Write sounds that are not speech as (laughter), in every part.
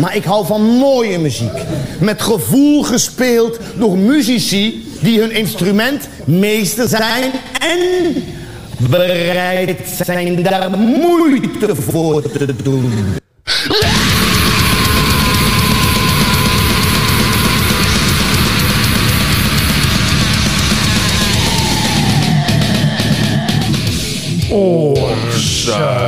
Maar ik hou van mooie muziek. Met gevoel gespeeld door muzici die hun instrument meester zijn en bereid zijn daar moeite voor te doen. Oorzuis.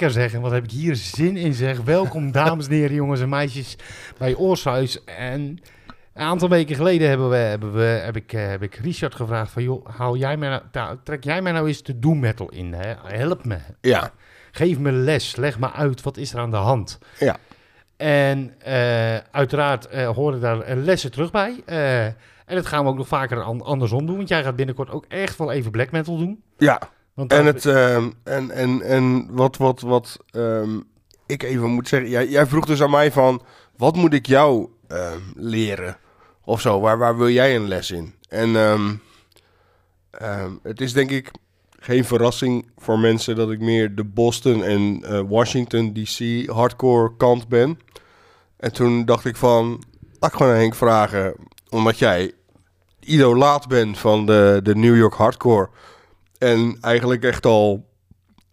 Lekker zeg. En wat heb ik hier zin in zeg. Welkom (laughs) dames en heren, jongens en meisjes bij Oorshuis. En een aantal weken geleden hebben we, hebben we, heb, ik, eh, heb ik Richard gevraagd van... joh, hou jij mij nou, nou, trek jij mij nou eens de doom metal in. Hè? Help me. Ja, Geef me les. Leg me uit. Wat is er aan de hand? ja. En eh, uiteraard eh, horen daar lessen terug bij. Eh, en dat gaan we ook nog vaker an- andersom doen. Want jij gaat binnenkort ook echt wel even black metal doen. Ja, Want en, het, ehm, en, en, en wat, wat, wat ehm, ik even moet zeggen. Jij, jij vroeg dus aan mij van, wat moet ik jou ehm, leren? Of zo, waar, waar wil jij een les in? En het is denk ik geen verrassing voor mensen dat ik meer de Boston en eh, Washington DC hardcore kant ben. En toen dacht ik van, laat ik gewoon aan Henk vragen, omdat jij idolaat bent van de, de New York hardcore. En eigenlijk echt al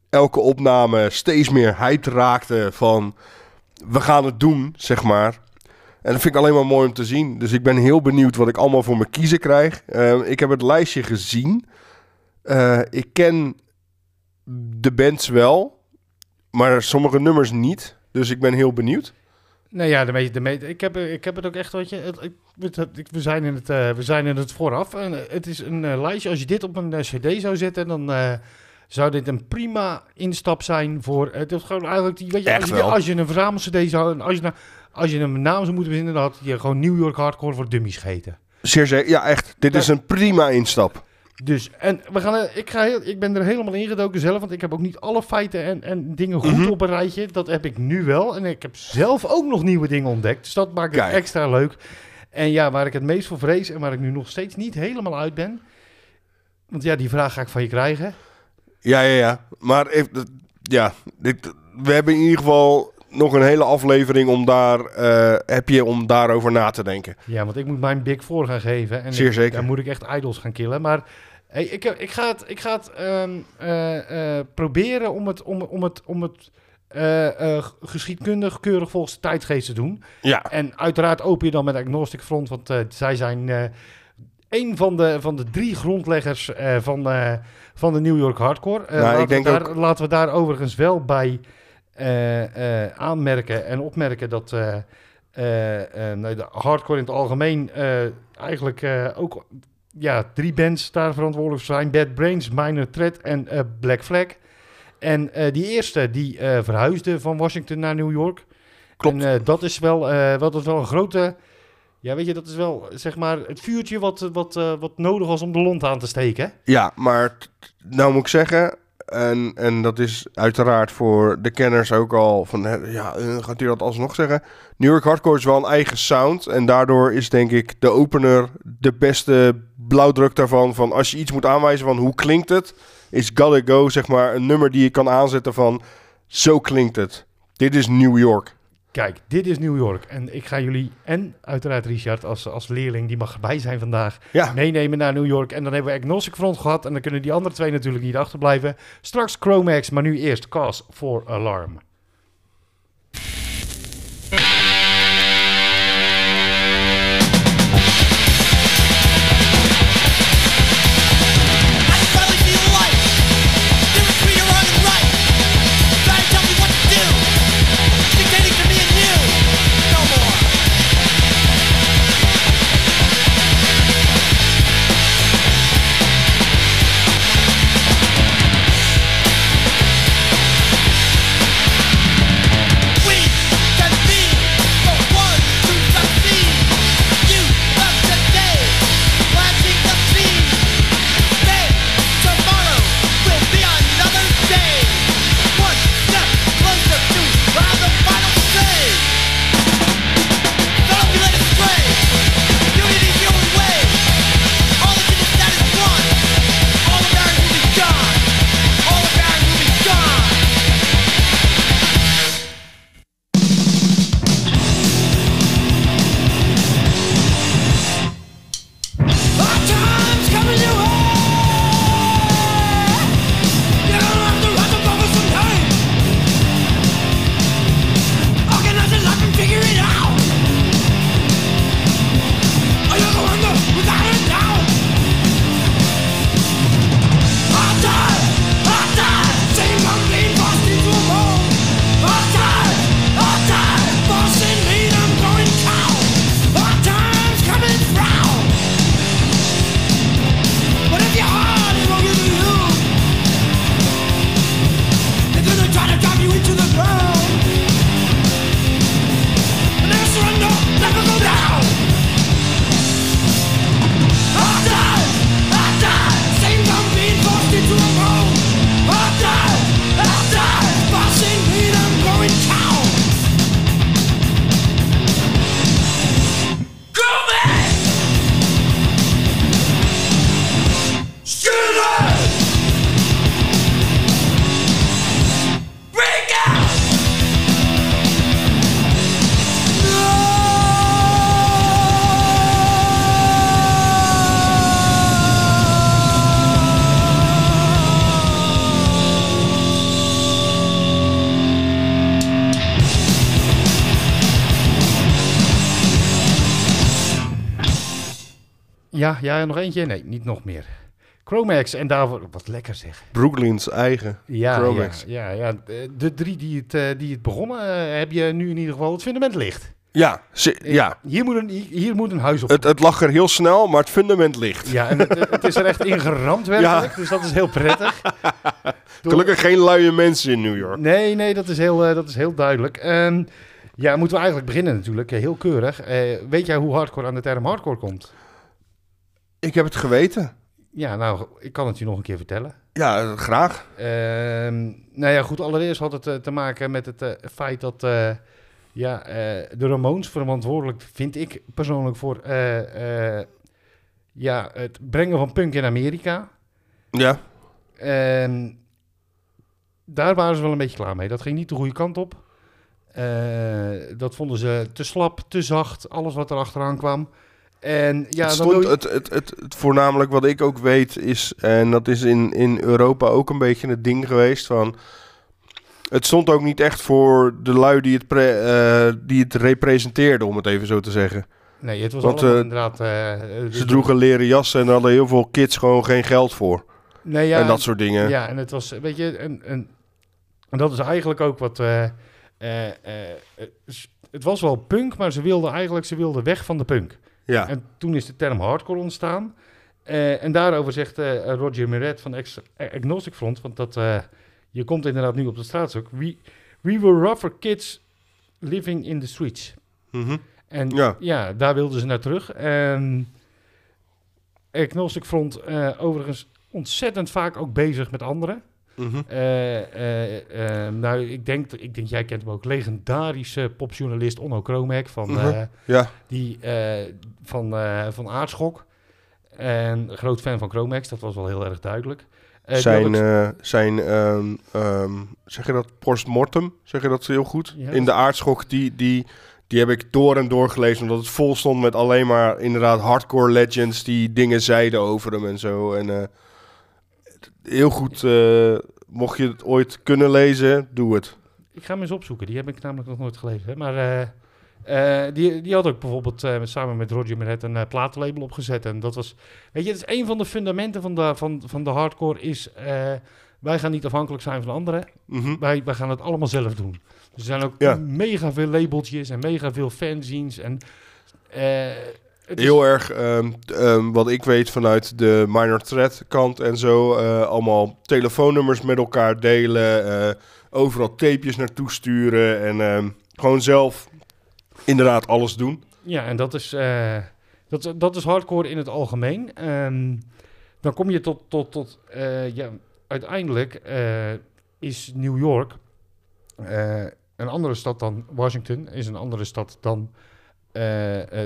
elke opname steeds meer hyped raakte van we gaan het doen, zeg maar. En dat vind ik alleen maar mooi om te zien. Dus ik ben heel benieuwd wat ik allemaal voor me kiezen krijg. Eh, ik heb het lijstje gezien. Eh, ik ken de bands wel, maar sommige nummers niet. Dus ik ben heel benieuwd. Nou ja, de me, de me, ik, heb, ik heb het ook echt, wat je, het, ik, het- ik- we, zijn in het, eh, we zijn in het vooraf. En, eh, het is een eh, lijstje, als je dit op een cd zou zetten, dan zou dit een prima instap zijn voor, het is gewoon eigenlijk, die, weet je, als je, als je een verzamel-cd zou, als je, nou- als je een naam zou moeten bezinnen, dan had je gewoon New York Hardcore voor dummies geheten. Zeer zeker. Ja, echt. Dit is een prima instap. Dus, en we gaan, er- ik, ga heel, ik ben er helemaal ingedoken zelf, want ik heb ook niet alle feiten en, en dingen goed Mhm. op een rijtje. Dat heb ik nu wel. En ik heb zelf ook nog nieuwe dingen ontdekt. Dus dat maakt het extra leuk. En ja, waar ik het meest voor vrees en waar ik nu nog steeds niet helemaal uit ben. Want ja, die vraag ga ik van je krijgen. Ja, ja, ja. Maar ja, dit, we hebben in ieder geval nog een hele aflevering om daar, eh, heb je om daarover na te denken. Ja, want ik moet mijn Big Four gaan geven. En Zeer ik- zeker. Dan moet ik echt idols gaan killen. Maar hey, ik, ik ga het, ik ga het ehm, eh, eh, proberen om het, om, om het, om het geschiedkundig keurig volgens de tijdgeest te doen. Ja, En uiteraard open je dan met Agnostic Front, want zij zijn een van de, van de drie grondleggers van, van de New York Hardcore. Eh, Nou, ik laten, denk we daar, ook- laten we daar overigens wel bij aanmerken en opmerken dat eh, eh, eh, nou, de hardcore in het algemeen eh, eigenlijk eh, ook ja, drie bands daar verantwoordelijk voor zijn. Bad Brains, Minor Threat en eh, Black Flag. En eh, die eerste die eh, verhuisde van Washington naar New York. Klopt. En eh, dat is wel, eh, wat is wel een grote. Ja, weet je, dat is wel zeg maar het vuurtje wat, wat, eh, wat nodig was om de lont aan te steken. ja maar nou moet ik zeggen, en, en dat is uiteraard voor de kenners ook al van, ja, eh, gaat u dat alsnog zeggen? New York Hardcore is wel een eigen sound en daardoor is denk ik de opener de beste blauwdruk daarvan. Van als je iets moet aanwijzen van hoe klinkt het, is Gotta Go zeg maar een nummer die je kan aanzetten van zo klinkt het. Dit is New York. Kijk, dit is New York. En ik ga jullie, en uiteraard Richard als, als leerling, die mag (laughs) erbij zijn vandaag, Ja, meenemen naar New York. En dan hebben we Agnostic Front gehad. En dan kunnen die andere twee natuurlijk niet achterblijven. Straks Chromax, maar nu eerst Cause for Alarm. Ja, ja, nog eentje? Nee, niet nog meer. Chromax en daarvoor... Wat lekker zeg. Brooklyn's eigen. Ja, Chromax. ja, ja, ja. De- drie die het, eh, die het begonnen, eh, heb je nu in ieder geval het fundament ligt. Ja, ze- ja. Hier moet een, hier moet een huis op. Het, het lag er heel snel, maar het fundament ligt. Ja, en het, (laughs) het is er echt ingeramd werkelijk, dus dat is heel prettig. Door- (laughs) Gelukkig geen luie mensen in New York. Nee, nee, dat is heel, eh, dat is heel duidelijk. Ehm, ja, moeten we eigenlijk beginnen natuurlijk, eh, heel keurig. Eh, weet jij hoe hardcore aan de term hardcore komt? Ik heb het geweten. Ja, nou, ik kan het je nog een keer vertellen. Ja, graag. Ehm, nou ja, goed, allereerst had het eh, te maken met het eh, feit dat eh, ja, de Ramones verantwoordelijk, vind ik persoonlijk, voor ja, het brengen van punk in Amerika. Ja, En daar waren ze wel een beetje klaar mee. Dat ging niet de goede kant op. Dat vonden ze te slap, te zacht, alles wat er achteraan kwam. En ja, het, dan stond, je- het, het, het, het voornamelijk wat ik ook weet is, en dat is in, in Europa ook een beetje het ding geweest van... Het stond ook niet echt voor de lui die het, pre, eh, die het representeerden, om het even zo te zeggen. nee, het was want, allemaal eh, inderdaad... eh, Ze droegen leren jassen en hadden heel veel kids gewoon geen geld voor. nee, ja, en dat soort dingen. Ja, en het was, weet je, en, en, en dat is eigenlijk ook wat. het was wel punk, maar ze wilden eigenlijk ze wilden weg van de punk. Ja. En toen is de term hardcore ontstaan. Eh, en daarover zegt eh, Roger Miret van Ex- Agnostic Front, want dat, eh, je komt inderdaad nu op de straat ook. We, we were rougher kids living in the streets. Mhm. En ja. Ja. daar wilden ze naar terug. En Agnostic Front, overigens ontzettend vaak ook bezig met anderen. Mhm. Eh, eh, eh, nou, ik denk, ik denk, jij kent hem ook, legendarische popjournalist Onno Kromek van, Mhm. Ja, die, van, van Aardschok. En groot fan van Chromex, dat was wel heel erg duidelijk. Zijn, eh, zijn ehm, ehm, zeg je dat, postmortem, zeg je dat heel goed? Ja, In de aardschok, die, die, die heb ik door en door gelezen, omdat het vol stond met alleen maar inderdaad hardcore legends die dingen zeiden over hem en zo. En heel goed, eh, mocht je het ooit kunnen lezen, doe het. ik ga hem eens opzoeken, die heb ik namelijk nog nooit gelezen. Hè? Maar eh, eh, die, die had ook bijvoorbeeld samen met Roger Meret een platenlabel opgezet. En dat was, weet je, het is een van de fundamenten van de, van, van de hardcore is... wij gaan niet afhankelijk zijn van anderen. Mhm. Wij, wij gaan het allemaal zelf doen. Dus er zijn ook Ja. mega veel labeltjes en mega veel fanzines. En, is- Heel erg, ehm, ehm, wat ik weet vanuit de minor threat kant en zo, eh, allemaal telefoonnummers met elkaar delen, eh, overal tapejes naartoe sturen en ehm, gewoon zelf inderdaad alles doen. Ja, en dat is, eh, dat, dat is hardcore in het algemeen. Dan kom je tot, tot, tot ja, uiteindelijk is New York een andere stad dan Washington, is een andere stad dan,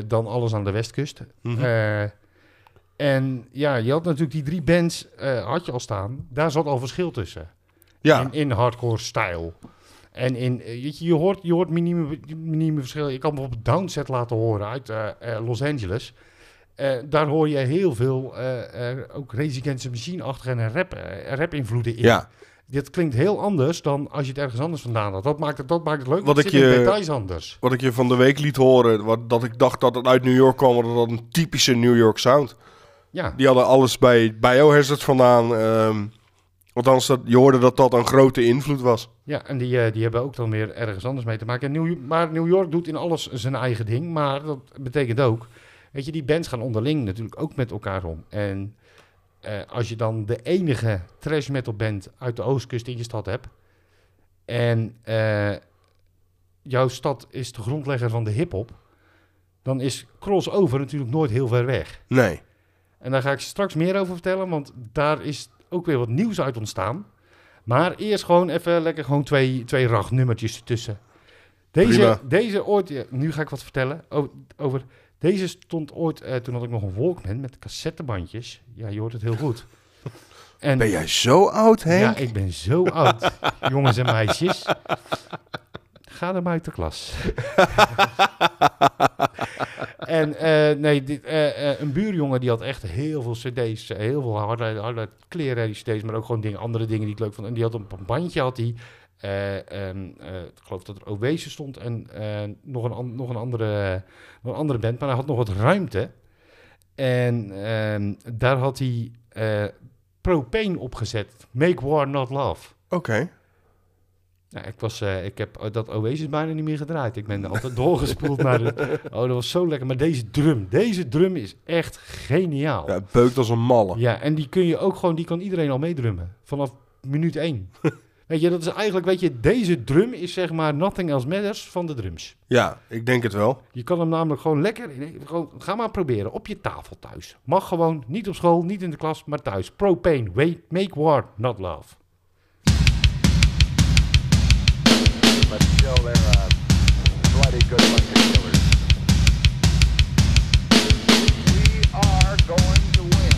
dan alles aan de westkust. Mhm. Eh, en ja, je had natuurlijk die drie bands, eh, had je al staan. Daar zat al verschil tussen. Ja, In, in hardcore style. En in, eh, je, je hoort, je hoort minieme, minieme verschillen. Ik kan bijvoorbeeld Downset laten horen uit eh, eh, Los Angeles. Eh, daar hoor je heel veel eh, eh, ook Rage Against the Machine-achtige en rap, eh, rap-invloeden in. ja. Dit klinkt heel anders dan als je het ergens anders vandaan had. Dat maakt het, dat maakt het leuk, Wat ik je- details anders. wat ik je van de week liet horen, wat, dat ik dacht dat het uit New York kwam, dat dat een typische New York sound. Ja, Die hadden alles bij Biohazard vandaan. ehm althans, dat, je hoorde dat dat een grote invloed was. ja en die, eh, die hebben ook dan weer ergens anders mee te maken. En New, maar New York doet in alles zijn eigen ding. Maar dat betekent ook, weet je, die bands gaan onderling natuurlijk ook met elkaar om. En eh, als je dan de enige trash metal band uit de oostkust in je stad hebt. En eh, jouw stad is de grondlegger van de hip-hop. Dan is crossover natuurlijk nooit heel ver weg. Nee. En daar ga ik straks meer over vertellen, want daar is ook weer wat nieuws uit ontstaan. Maar eerst gewoon even lekker gewoon twee, twee ragnummertjes ertussen. Deze, Prima. deze ooit, nu ga ik wat vertellen over, over deze stond ooit, eh, toen had ik nog een Walkman met cassettebandjes. Ja, je hoort het heel goed. (laughs) En, Ben jij zo oud, Henk? ja, ik ben zo oud, (laughs) jongens en meisjes. Ga er maar uit de klas. (laughs) en eh, nee, dit, eh, een buurjongen die had echt heel veel cd's, heel veel harde, harde kleren cd's, maar ook gewoon dingen, andere dingen die ik leuk vond. En die had op een bandje had hij, eh, ehm, eh, ik geloof dat er Oasis stond en eh, nog, een, nog, een andere, nog een andere band, maar hij had nog wat ruimte. En ehm, daar had hij propane opgezet. Make war, not love. Oké. Nou, ik, was, ik heb dat Oasis bijna niet meer gedraaid. Ik ben altijd doorgespoeld naar de... Oh, dat was zo lekker. Maar deze drum, deze drum is echt geniaal. Ja, Ja, het beukt als een malle. en die kun je ook gewoon... Die kan iedereen al meedrummen. Vanaf minuut één. Weet je, dat is eigenlijk... Weet je, deze drum is zeg maar Nothing Else Matters van de drums. Ja, ik denk het wel. Je kan hem namelijk gewoon lekker... in- Gewoon, ga maar proberen. Op je tafel thuis. Mag gewoon. Niet op school, niet in de klas, maar thuis. Propane. Wait, make war, not love. still they're a bloody good bunch of killers. We are going to win.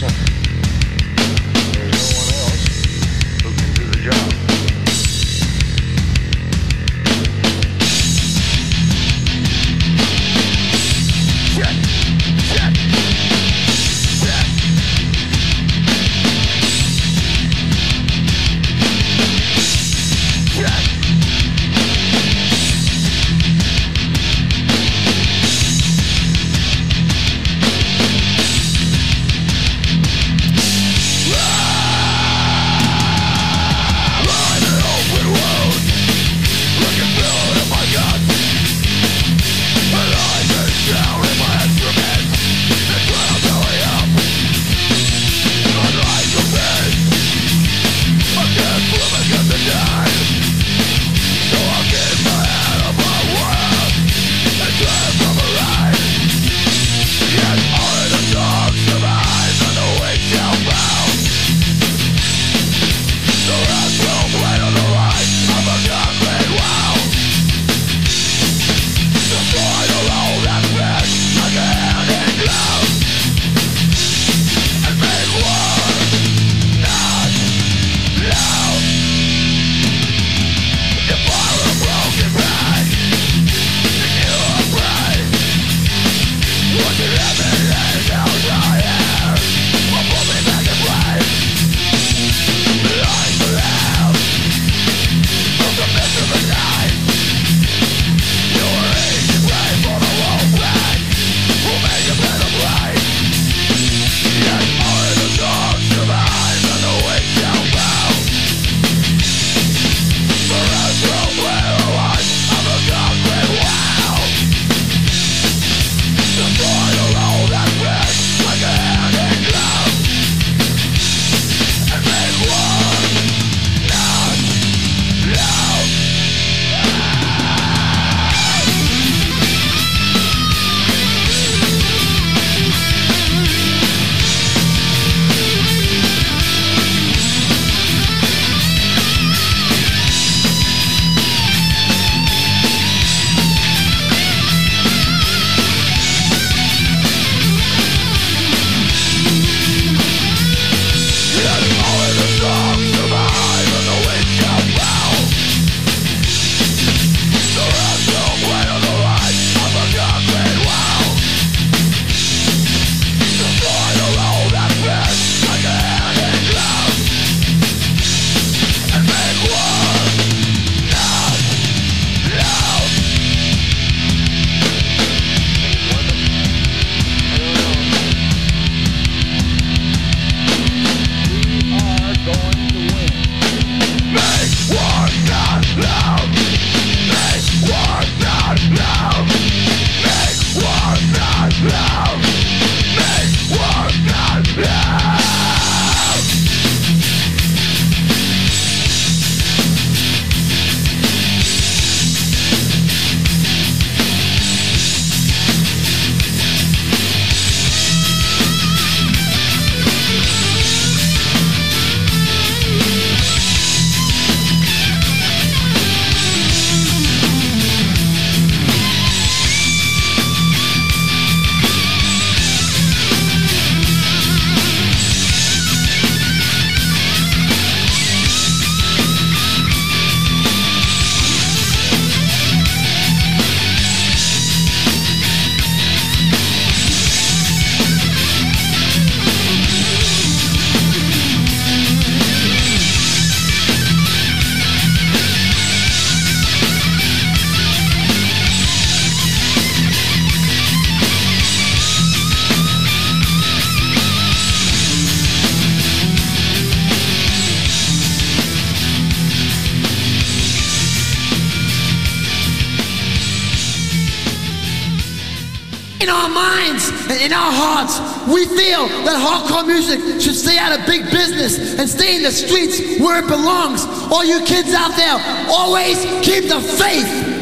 Something. There's no one else who can do the job. In our hearts, we feel that hardcore music should stay out of big business and stay in the streets where it belongs. All you kids out there, always keep the faith.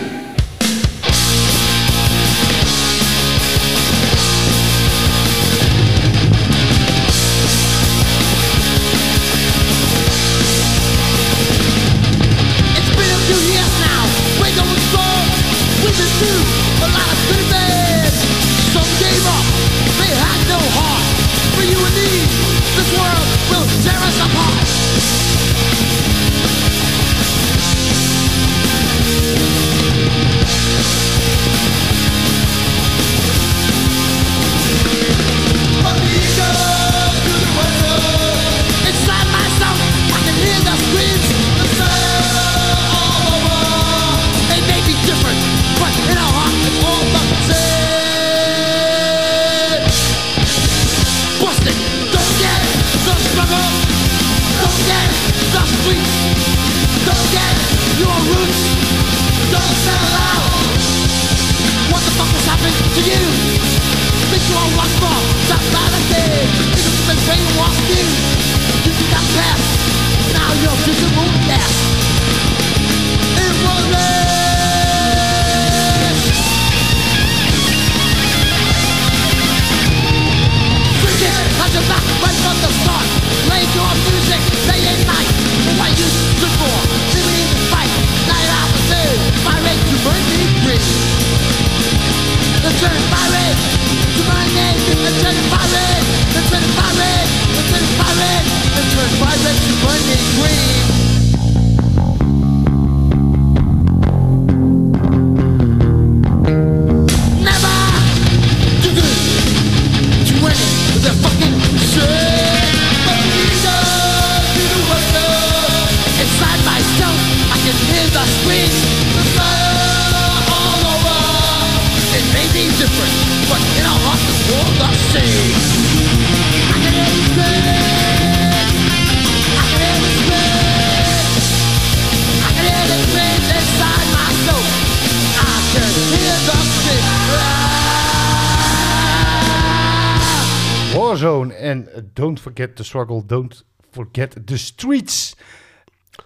Forget the Struggle, Don't Forget the Streets.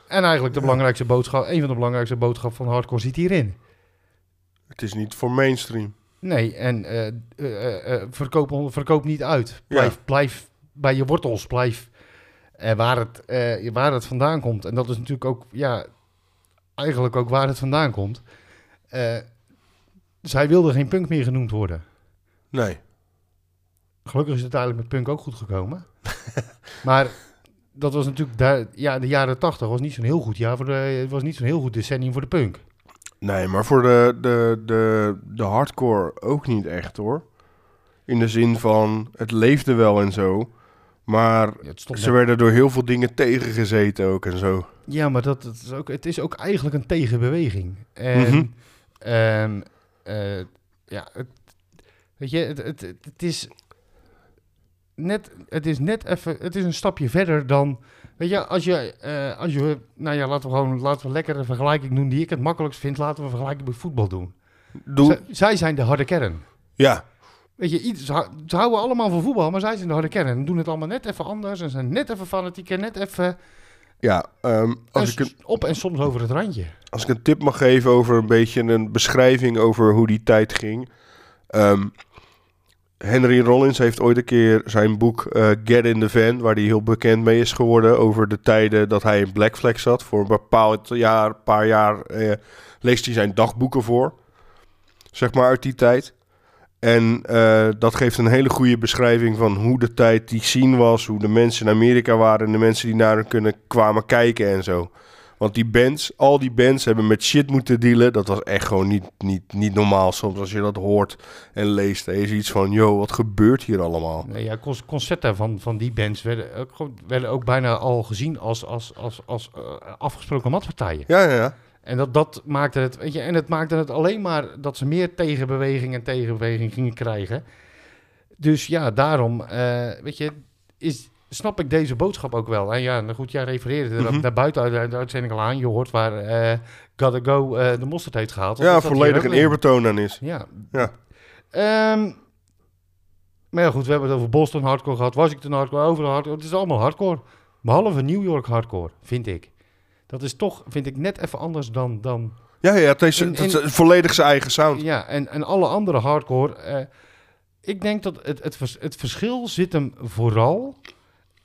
En eigenlijk de belangrijkste boodschap, een van de belangrijkste boodschappen van hardcore zit hierin. Het is niet voor mainstream. Nee, en eh, eh, verkoop, verkoop niet uit. Blijf, Ja. blijf bij je wortels, blijf eh, waar, het, waar het vandaan komt. En dat is natuurlijk ook, ja, eigenlijk ook waar het vandaan komt. Zij wilde geen punk meer genoemd worden. Nee. Gelukkig is het uiteindelijk met punk ook goed gekomen. (laughs) maar dat was natuurlijk, daar, ja, de jaren tachtig was niet zo'n heel goed jaar voor de, het was niet zo'n heel goed decennium voor de punk. Nee, maar voor de, de, de, de hardcore ook niet echt hoor. In de zin van, het leefde wel en zo. Maar Ja, ze net- werden door heel veel dingen tegengezeten ook en zo. Ja, maar dat, dat is ook, het is ook eigenlijk een tegenbeweging. En Mhm. ehm, eh, ja, het, weet je, het, het, het is net, het is net even, het is een stapje verder dan, weet je, als je, eh, als je, nou ja, laten we gewoon, laten we lekker een vergelijking doen die ik het makkelijkst vind, laten we een vergelijking met voetbal doen. Doe, Zij, zij zijn de harde kern. ja, Weet je, ze, hou- ze houden allemaal van voetbal, maar zij zijn de harde kern en doen het allemaal net even anders en zijn net even fanatieker, net even ja ehm, als, en ik een, op en soms over het randje. als ik een tip mag geven over een beetje een beschrijving over hoe die tijd ging. Ehm, Henry Rollins heeft ooit een keer zijn boek eh, Get in the Van, waar hij heel bekend mee is geworden over de tijden dat hij in Black Flag zat. Voor een bepaald jaar, paar jaar eh, leest hij zijn dagboeken voor, zeg maar uit die tijd. En eh, dat geeft een hele goede beschrijving van hoe de tijd die scene was, hoe de mensen in Amerika waren en de mensen die naar hem kunnen kwamen kijken en zo. Want die bands, al die bands hebben met shit moeten dealen. Dat was echt gewoon niet, niet, niet normaal soms. Als je dat hoort en leest, is iets van... Yo, wat gebeurt hier allemaal? Nee, ja, con- concerten van, van die bands werden ook, gewoon- werden ook bijna al gezien als, als, als, als eh, afgesproken matpartijen. Ja, ja, ja. En dat, dat maakte het, weet je, en het maakte het alleen maar dat ze meer tegenbeweging en tegenbeweging gingen krijgen. Dus ja, daarom, eh, weet je, is, snap ik deze boodschap ook wel. En ja, nou goed, jij refereerde er Mhm. daar buiten uit de uitzending al aan. Je hoort waar eh Gotta Go eh, de mosterd heeft gehaald. Ja, volledig een eerbetoon aan is. Ja. Ja. Ehm, Maar ja, goed, we hebben het over Boston hardcore gehad, Washington hardcore, overal hardcore. Het is allemaal hardcore. Behalve New York hardcore, vind ik. Dat is toch, vind ik, net even anders dan... dan Ja, ja, het is, In- het is in- volledig zijn eigen sound. ja, en, en alle andere hardcore. eh, ik denk dat het, het, het verschil zit hem vooral.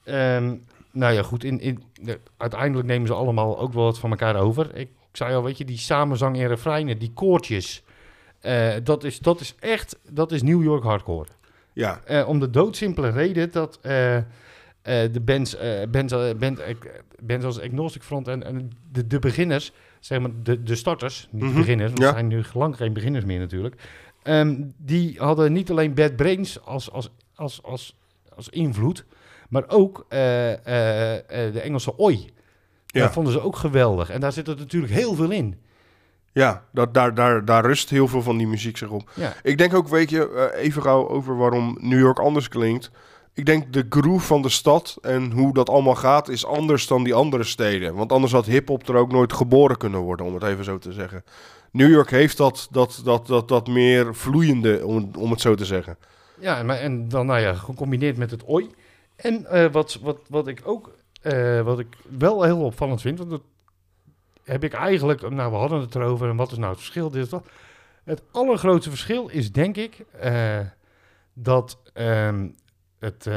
Ehm, nou ja, goed. In, in, de- uiteindelijk nemen ze allemaal ook wel wat van elkaar over. Ik zei al, weet je, die samenzang en refreinen, die koortjes. eh, dat, is, dat is echt, dat is New York hardcore. Ja, Eh, om de doodsimpele reden dat eh, de bands, bands, band, bands als Agnostic Front en, en de, de beginners, zeg maar de, de starters, niet Mhm, de beginners, want ja. er zijn nu lang geen beginners meer natuurlijk. ehm, die hadden niet alleen Bad Brains als, als, als, als, als invloed, maar ook eh, eh, eh, de Engelse Oi. Ja. Dat vonden ze ook geweldig. En daar zit er natuurlijk heel veel in. ja dat, daar, daar, daar rust heel veel van die muziek zich op. Ja, Ik denk ook, weet je, even gauw over waarom New York anders klinkt. Ik denk de groove van de stad en hoe dat allemaal gaat is anders dan die andere steden. Want anders had hip-hop er ook nooit geboren kunnen worden, om het even zo te zeggen. New York heeft dat, dat, dat, dat, dat meer vloeiende, om, om het zo te zeggen. Ja, maar, en dan nou ja, gecombineerd met het oi. En eh, wat, wat, wat ik ook, eh, wat ik wel heel opvallend vind, want dat heb ik eigenlijk, nou we hadden het erover en wat is nou het verschil, dit. Het allergrootste verschil is denk ik eh, dat ehm, het,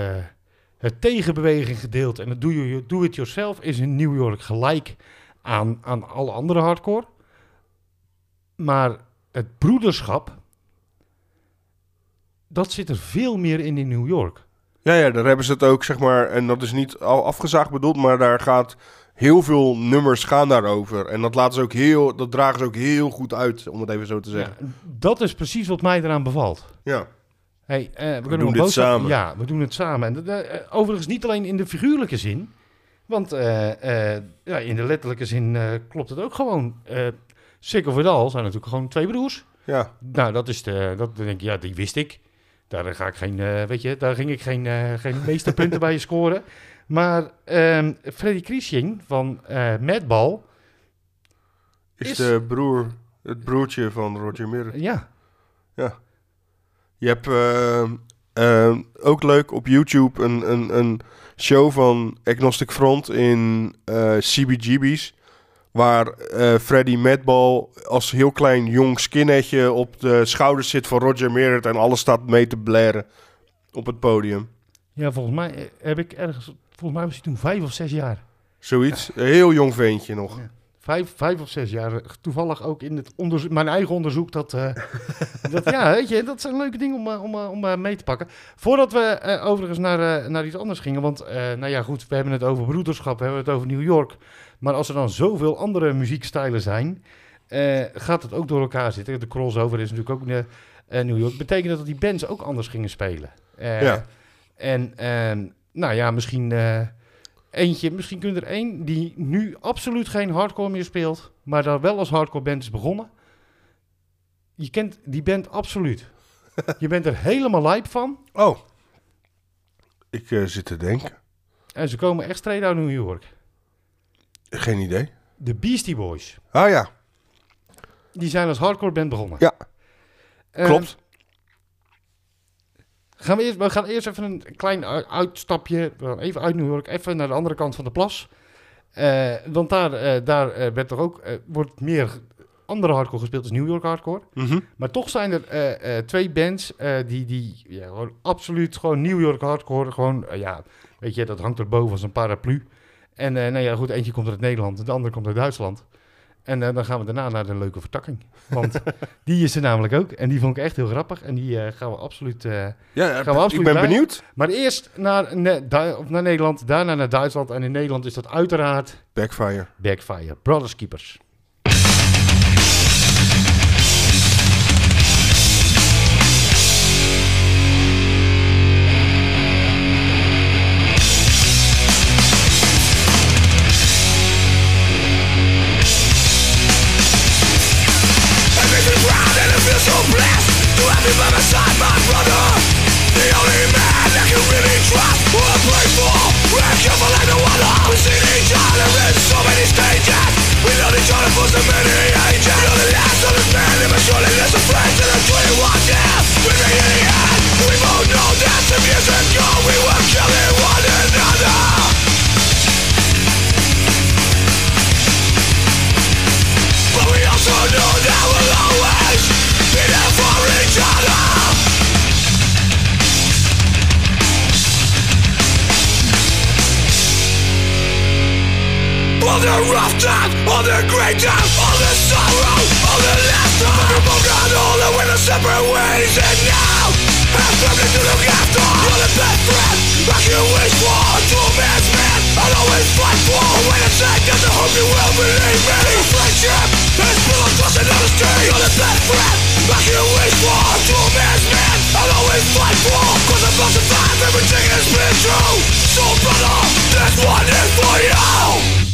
het tegenbeweging gedeelte en het do you- do-it-yourself is in New York gelijk aan, aan alle andere hardcore. Maar het broederschap, dat zit er veel meer in in New York. Ja, ja, daar hebben ze het ook, zeg maar, en dat is niet al afgezaagd bedoeld, maar daar gaat heel veel nummers gaan daarover. En dat laten ze ook heel, dat dragen ze ook heel goed uit, om het even zo te zeggen. Ja, dat is precies wat mij eraan bevalt. Ja, Hey, eh, we, doen dit samen. Ja, we doen het samen. En eh, overigens niet alleen in de figuurlijke zin. Want eh, ja, in de letterlijke zin klopt het ook gewoon. Eh Sick of All zijn natuurlijk gewoon twee broers. ja, Nou, dat is de, dat denk ik, ja, die wist ik. Daar ga ik geen, eh, weet je, daar ging ik geen, eh geen (laughs) meesterpunten bij je scoren. Maar ehm Freddy Kriesing van eh Madball, is, Is- de broer, het broertje van Roger Mirror. ja, Je hebt eh, eh, ook leuk op YouTube een, een, een show van Agnostic Front in eh CBGB's. Waar eh Freddy Madball als heel klein jong skinheadje op de schouders zit van Roger Merritt en alles staat mee te blaren op het podium. ja, volgens mij eh, heb ik ergens, volgens mij was hij toen vijf of zes jaar. Zoiets. Een heel jong ventje nog. Ja. Vijf, vijf of zes jaar. Toevallig ook in het onderzoek, mijn eigen onderzoek. Dat, eh, (laughs) dat, ja, weet je, dat zijn leuke dingen om, eh, om, eh, om eh, mee te pakken. Voordat we eh, overigens naar, eh, naar iets anders gingen. Want, eh, nou ja, goed, we hebben het over broederschap, we hebben het over New York. Maar als er dan zoveel andere muziekstijlen zijn, eh, gaat het ook door elkaar zitten. De crossover is natuurlijk ook eh, eh, New York. Betekent dat die bands ook anders gingen spelen. Ja. En, ehm, nou ja, misschien... Eentje, misschien kun je er één die nu absoluut geen hardcore meer speelt, maar daar wel als hardcore band is begonnen. Je kent die band absoluut. Je bent er helemaal lijp van. Oh. Ik zit te denken. En ze komen echt straight uit New York. Geen idee. De Beastie Boys. Ah ja, Die zijn als hardcore band begonnen. Ja. Eh, klopt. gaan we, eerst, we gaan eerst even een klein uitstapje. We gaan even uit New York, even naar de andere kant van de plas. Eh, want daar, eh, daar eh, werd toch ook, wordt meer andere hardcore gespeeld als New York hardcore. Mhm. Maar toch zijn er twee bands die, die ja, gewoon absoluut gewoon New York hardcore, gewoon, ja, weet je, dat hangt er boven als een paraplu. En eh, nou ja, goed, eentje komt uit Nederland, de andere komt uit Duitsland. En eh, dan gaan we daarna naar de leuke vertakking. Want (laughs) die is er namelijk ook. En die vond ik echt heel grappig. En die eh, gaan we absoluut... Ja, Gaan we absoluut ik ben benieuwd. Maar eerst naar, Ne- naar Nederland, daarna naar Duitsland. En in Nederland is dat uiteraard Backfire. Backfire, Brothers Keepers. We've seen each other in so many stages We known each other for so many ages You're the last of the men in my surely less of than I'm 21 We're in the end We both know that some years ago We were killing one another. All the rough times, all the great times, all the sorrow, all the laughter. People got all the way to separate ways, and now have something to look after. You're the best friend I can wish for. True man's man, I'll always fight for. When I say that, I hope you will believe me. True friendship is built on trust and honesty. You're the best friend I can wish for. True man's man, I'll always fight for. Cause I'm about to find everything has been true. So brother, this one is for you.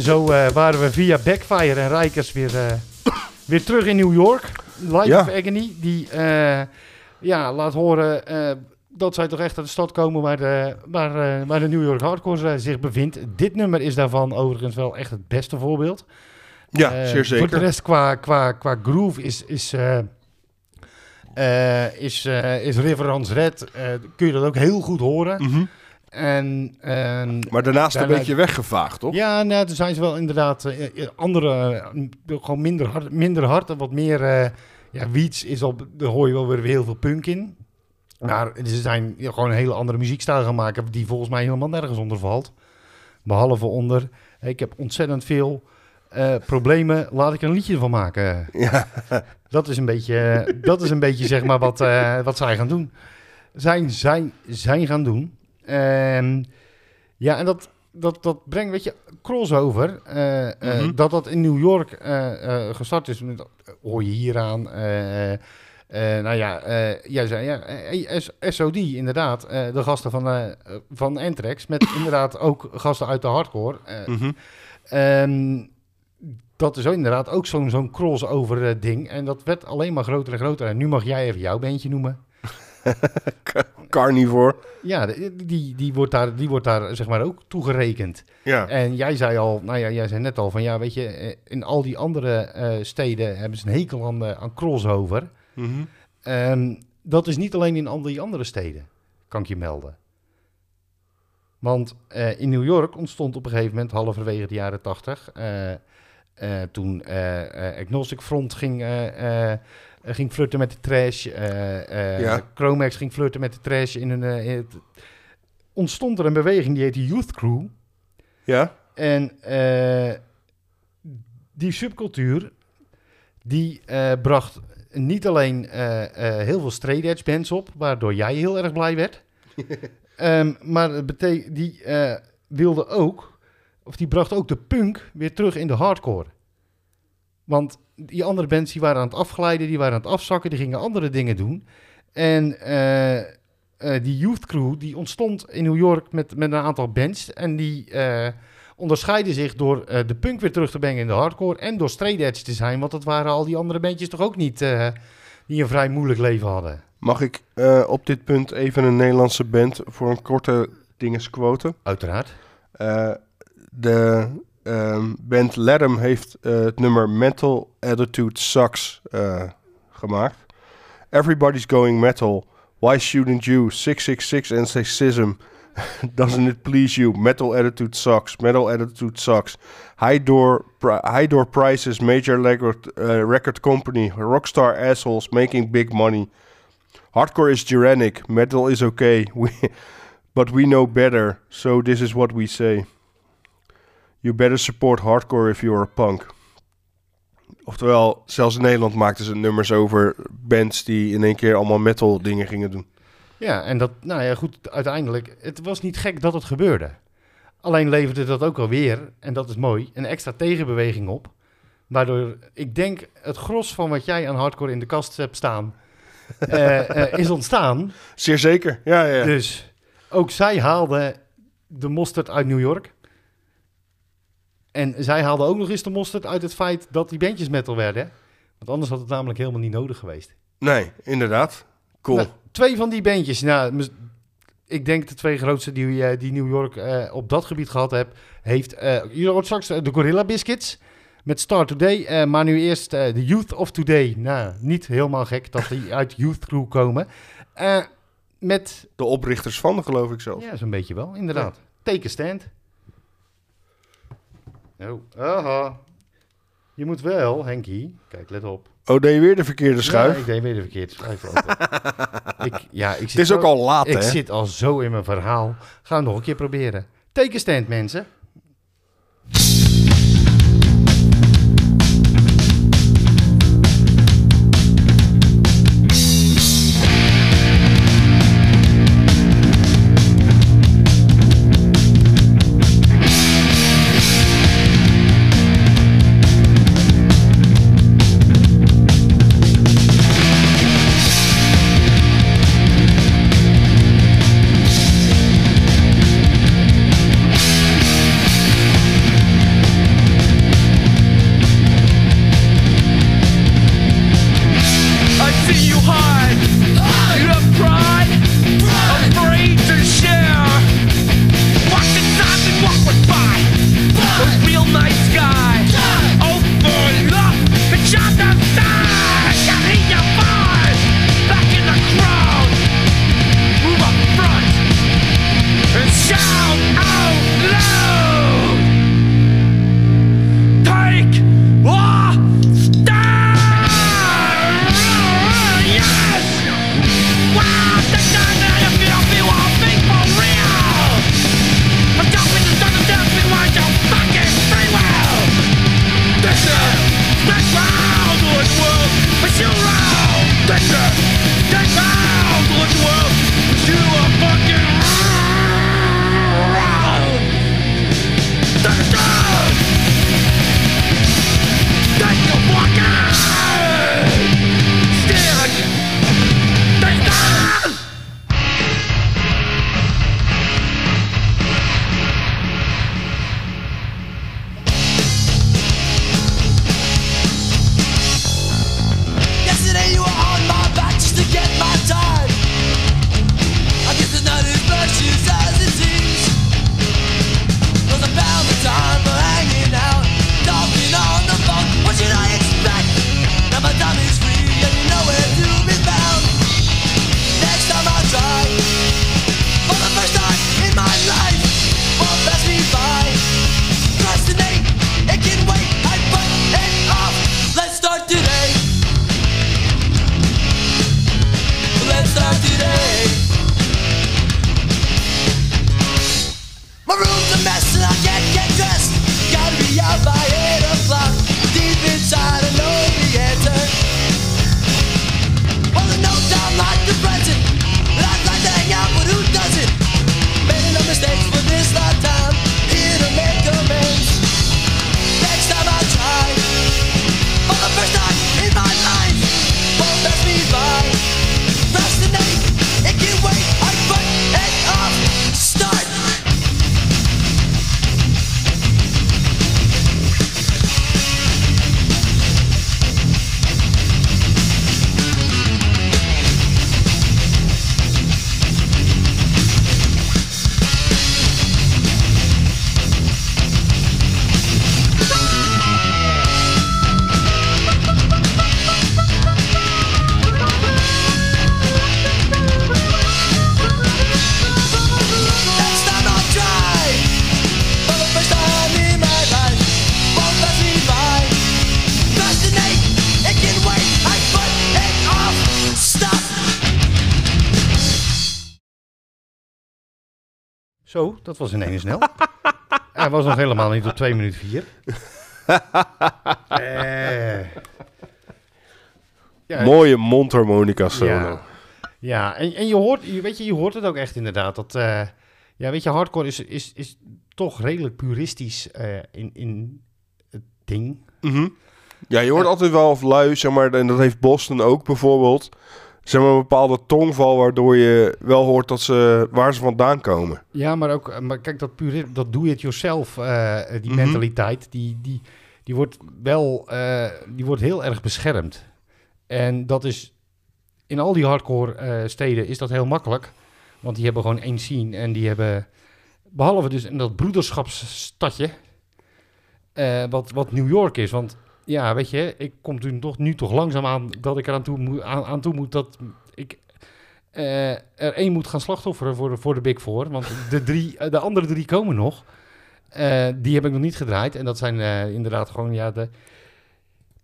En zo eh, waren we via Backfire en Rijkers weer, eh, weer terug in New York. Life Ja. of Agony, die eh, ja, laat horen dat zij toch echt uit de stad komen waar de, waar, waar de New York Hardcore zich bevindt. Dit nummer is daarvan overigens wel echt het beste voorbeeld. Ja, zeer Voor de zeker. rest qua, qua, qua groove is, is, is, is Riverance Red, kun je dat ook heel goed horen. Mhm. En, en Maar daarnaast een beetje weggevaagd, toch? ja, nou, er zijn ze wel inderdaad eh, eh, andere, eh, gewoon minder hard, minder hard en wat meer. ja, Wiets is al, daar hoor je wel weer heel veel punk in. Maar ze zijn gewoon een hele andere muziekstijl gaan maken, die volgens mij helemaal nergens onder valt. Behalve onder, ik heb ontzettend veel problemen, laat ik er een liedje van maken. Ja. (laughs) Dat is een beetje, dat is een beetje zeg maar wat, wat zij gaan doen. Zijn, zijn, zijn gaan doen. En ja, en dat, dat, dat brengt, weet je, crossover. Mhm. Dat dat in New York eh, gestart is, met- hoor je hieraan. nou ja, jij zei ja, SOD inderdaad. de gasten van, van Anthrax. Met (coughs) inderdaad ook gasten uit de hardcore. Ehm, dat is ook inderdaad ook zo'n zo'n crossover ding. En dat werd alleen maar groter en groter. En nu mag jij even jouw bandje noemen. (laughs) Carnivore. Ja, die, die, wordt daar, die wordt daar zeg maar ook toegerekend. Ja. En jij zei al, nou ja, jij zei net al van ja, weet je, eh, in al die andere eh, steden hebben ze een hekel aan, eh, aan crossover. Mhm. Ehm, dat is niet alleen in al die andere steden, kan ik je melden. Want in New York ontstond op een gegeven moment, halverwege de jaren tachtig, toen Agnostic Front ging, ging flirten met de trash, eh, eh, Ja. Chromax ging flirten met de trash, in een, eh, in het- ontstond er een beweging die heet de Youth Crew. Ja. En eh, die subcultuur, die eh, bracht niet alleen eh, eh, heel veel straight edge bands op, waardoor jij heel erg blij werd. (laughs) Ehm, maar het die eh, wilde ook, of die bracht ook de punk weer terug in de hardcore. Want die andere bands die waren aan het afglijden, die waren aan het afzakken, die gingen andere dingen doen. En eh, eh, die youth crew die ontstond in New York met, met een aantal bands. En die eh, onderscheiden zich door de punk weer terug te brengen in de hardcore. En door straight edge te zijn. Want dat waren al die andere bandjes toch ook niet die een vrij moeilijk leven hadden. Mag ik op dit punt even een Nederlandse band voor een korte dinges quoten? Uiteraard. De ehm, band Ledham heeft eh, het nummer Mental Attitude Sucks eh, gemaakt. Everybody's going metal. Why shouldn't you? 666 and sexism. (laughs) Doesn't it please you? Metal attitude sucks. Metal attitude sucks. High door, pri- high door prices, major record, uh, record company, rockstar assholes making big money. Hardcore is tyrannic. Metal is okay. (laughs) We, but we know better. So this is what we say. You better support hardcore if you're a punk. Oftewel, zelfs in Nederland maakten ze nummers over bands die in één keer allemaal metal dingen gingen doen. Ja, en dat, nou ja, goed, uiteindelijk, het was niet gek dat het gebeurde. Alleen leverde dat ook alweer, en dat is mooi, een extra tegenbeweging op. Waardoor ik denk het gros van wat jij aan hardcore in de kast hebt staan, (laughs) eh, eh, is ontstaan. Zeer zeker, ja, ja. Dus ook zij haalden de mosterd uit New York. En zij haalden ook nog eens de mosterd uit het feit dat die bandjes metal werden. Want anders had het namelijk helemaal niet nodig geweest. Nee, inderdaad. Cool. Nou, twee van die bandjes. Nou, ik denk de twee grootste die, eh, die New York eh, op dat gebied gehad heb, heeft. eh je hoort straks de Gorilla Biscuits met Star Today. maar nu eerst de Youth of Today. Nou, niet helemaal gek dat die (laughs) uit Youth Crew komen. Met. De oprichters van, geloof ik zelf. Ja, zo'n beetje wel, inderdaad. Take a stand. Oh, aha. Je moet wel, Henkie. Kijk, let op. Oh, deed je weer de verkeerde schuif? Ja, ik deed weer de verkeerde schuif open. (laughs) ik, ja, ik zit Het is zo- ook al laat, Ik hè? zit al zo in mijn verhaal. Gaan we nog een keer proberen. Take a stand, mensen. Zo, dat was ineens snel. (laughs) Hij was nog helemaal niet op 2 minuten 4. Eh. Ja, Mooie mondharmonica solo. Ja, ja. En, en je, hoort, je, weet je, je hoort het ook echt inderdaad. Dat, eh, ja, weet je, hardcore is, is, is toch redelijk puristisch eh, in, in het ding. Mhm. Ja, je hoort altijd wel of lui, zeg maar, en dat heeft Boston ook bijvoorbeeld. Zeg maar een bepaalde tongval waardoor je wel hoort dat ze, waar ze vandaan komen. Ja, maar ook, eh, maar kijk, dat, puri- dat do-it-yourself, eh, die Mhm. mentaliteit, die, die, die wordt wel, eh, die wordt heel erg beschermd. En dat is, in al die hardcore eh, steden is dat heel makkelijk. Want die hebben gewoon één scene en die hebben, behalve dus in dat broederschapsstadje, eh, wat, wat New York is. Want ja, weet je, ik kom nu toch, nu toch langzaam aan dat ik eraan toe moet, aan, aan toe moet dat ik eh, er één moet gaan slachtofferen voor de, voor de Big Four. Want de, drie, eh, de andere drie komen nog. Eh, die heb ik nog niet gedraaid. En dat zijn inderdaad gewoon ja, de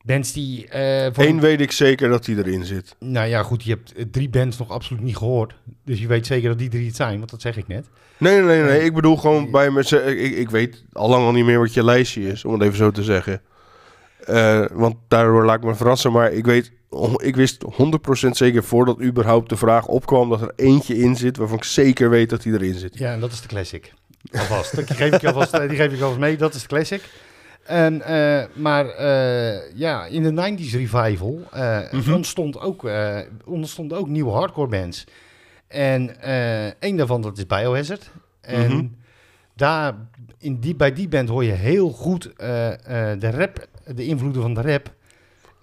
bands die... voor- Eén weet ik zeker dat die erin zit. Nou ja, goed, je hebt drie bands nog absoluut niet gehoord. Dus je weet zeker dat die drie het zijn, want dat zeg ik net. Nee, nee, nee, nee. Ik bedoel gewoon bij me. Ik, ik weet al lang al niet meer wat je lijstje is, om het even zo te zeggen. Eh, want daardoor laat ik me verrassen. Maar ik weet, ik wist 100% zeker voordat überhaupt de vraag opkwam dat er eentje in zit waarvan ik zeker weet dat die erin zit. Ja, en dat is de classic. Alvast. die, geef ik alvast, die geef ik alvast mee, dat is de classic. En, eh, maar eh, ja, in de 90s revival eh, Mhm. ontstond, ook, eh, ontstond ook nieuwe hardcore bands. En eh een daarvan, dat is Biohazard. En Mhm. daar, in die, bij die band hoor je heel goed eh, eh, de rap, de invloeden van de rap.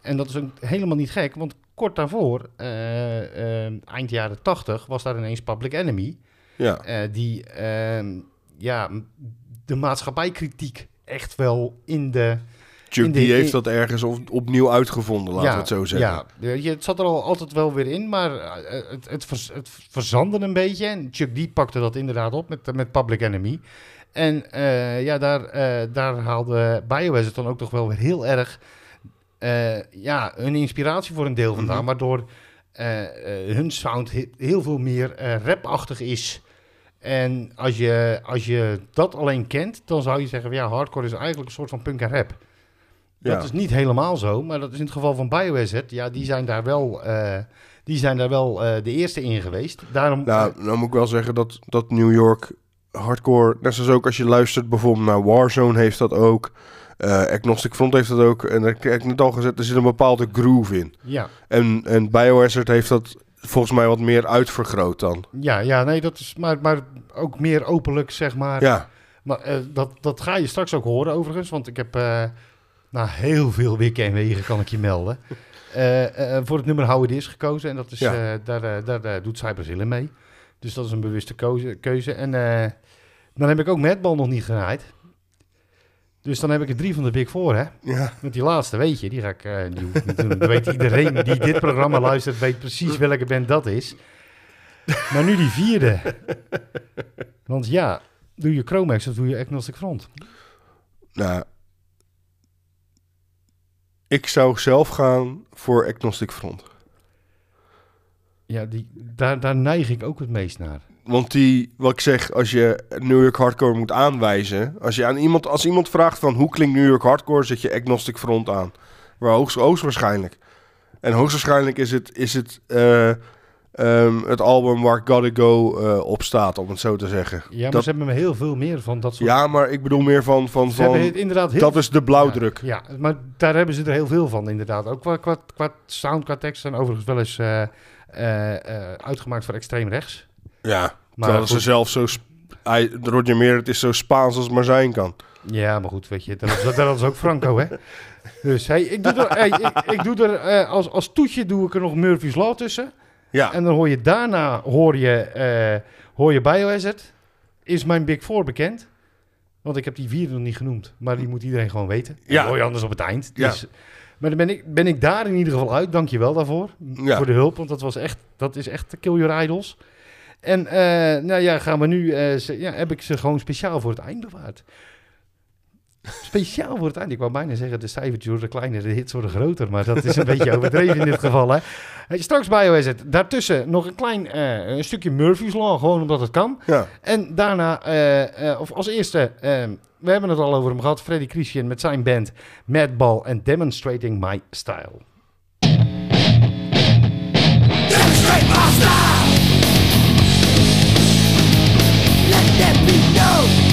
En dat is ook helemaal niet gek, want kort daarvoor, eh, eind jaren 80, was daar ineens Public Enemy. Ja, die ehm, ja, de maatschappijkritiek echt wel in de... Chuck in de- die heeft dat ergens op, opnieuw uitgevonden, laten ja, we het zo zeggen. Ja, het zat er al altijd wel weer in, maar het, het, vers- het verzandde een beetje. En Chuck D pakte dat inderdaad op met, met Public Enemy. En eh, ja, daar, eh, daar haalde Biohazard dan ook toch wel weer heel erg eh, ja, hun inspiratie voor een deel vandaan. Mhm. Waardoor eh, eh, hun sound he- heel veel meer rapachtig is. En als je, als je dat alleen kent, dan zou je zeggen... van, ja, hardcore is eigenlijk een soort van punk en rap. Dat Ja. is niet helemaal zo, maar dat is in het geval van Biohazard. Ja, die zijn daar wel, die zijn daar wel de eerste in geweest. Daarom, Nou, nou moet ik wel zeggen dat, dat New York hardcore, net zoals ook als je luistert bijvoorbeeld naar Warzone heeft dat ook. Eh, Agnostic Front heeft dat ook. En daar heb ik net al gezet, er zit een bepaalde groove in. ja, En, en Biohazard heeft dat volgens mij wat meer uitvergroot dan. ja, ja, nee, dat is maar, maar ook meer openlijk, zeg maar. Ja, Maar eh, dat, dat ga je straks ook horen overigens, want ik heb eh nou, heel veel wikken en wegen, kan ik je melden. (laughs) Voor het nummer How It Is gekozen en dat is, Ja. daar, daar doet in mee. Dus dat is een bewuste keuze. keuze. En eh, dan heb ik ook Madball nog niet geraaid. Dus dan heb ik er drie van de Big Four, hè? ja. Met die laatste, weet je, die ga ik eh, die hoef ik niet doen. Dan weet iedereen die dit programma luistert, weet precies welke band dat is. Maar nu die vierde. Want ja, doe je Chromax of doe je Agnostic Front? Nou, ik zou zelf gaan voor Agnostic Front. Ja, die, daar, daar neig ik ook het meest naar. Want die, wat ik zeg, als je New York Hardcore moet aanwijzen. Als, je aan iemand, als iemand vraagt van hoe klinkt New York Hardcore, zet je Agnostic Front aan. Maar hoogst, hoogstwaarschijnlijk. En hoogstwaarschijnlijk is het, is het, eh, ehm, het album waar Gotta Go eh, op staat, om het zo te zeggen. Ja, maar Dat- ze hebben me heel veel meer van dat soort... Ja, maar ik bedoel meer van, van, ze van het inderdaad heel dat is de blauwdruk. Ja, ja, maar daar hebben ze er heel veel van inderdaad. Ook qua, qua, qua sound, qua tekst zijn overigens wel eens eh, uitgemaakt voor extreem rechts. Ja, Maar terwijl ze zelf zo... Roger Meer, het is zo Spaans als het maar zijn kan. Ja, maar goed, weet je, dat, dat, is ook Franco, hè? Dus hey, ik doe er, hey, ik, ik doe er eh, als, als toetje doe ik er nog Murphy's Law tussen. Ja, En dan hoor je daarna, hoor je, eh, hoor je Biohazard. Is mijn Big Four bekend? Want ik heb die vierde nog niet genoemd. Maar die moet iedereen gewoon weten. Ja. Dat hoor je anders op het eind. Ja. Maar dan ben ik, ben ik daar in ieder geval uit. Dank je wel daarvoor. Ja. Voor de hulp, want dat, was echt, dat is echt Kill Your Idols. En eh, nou ja, gaan we nu, eh, ze- ja, heb ik ze gewoon speciaal voor het eind bewaard. Speciaal voor het eind. Ik wou bijna zeggen, de cijfertjes worden kleiner, de hits worden groter. Maar dat is een (laughs) beetje overdreven in dit geval. Hè. Straks Biohazard. Daartussen nog een klein eh, een stukje Murphy's Law, gewoon omdat het kan. Ja. En daarna, eh, eh, of als eerste, eh, we hebben het al over hem gehad. Freddy Christian met zijn band Madball en Demonstrating My Style. Demonstrate my style. Let them be known.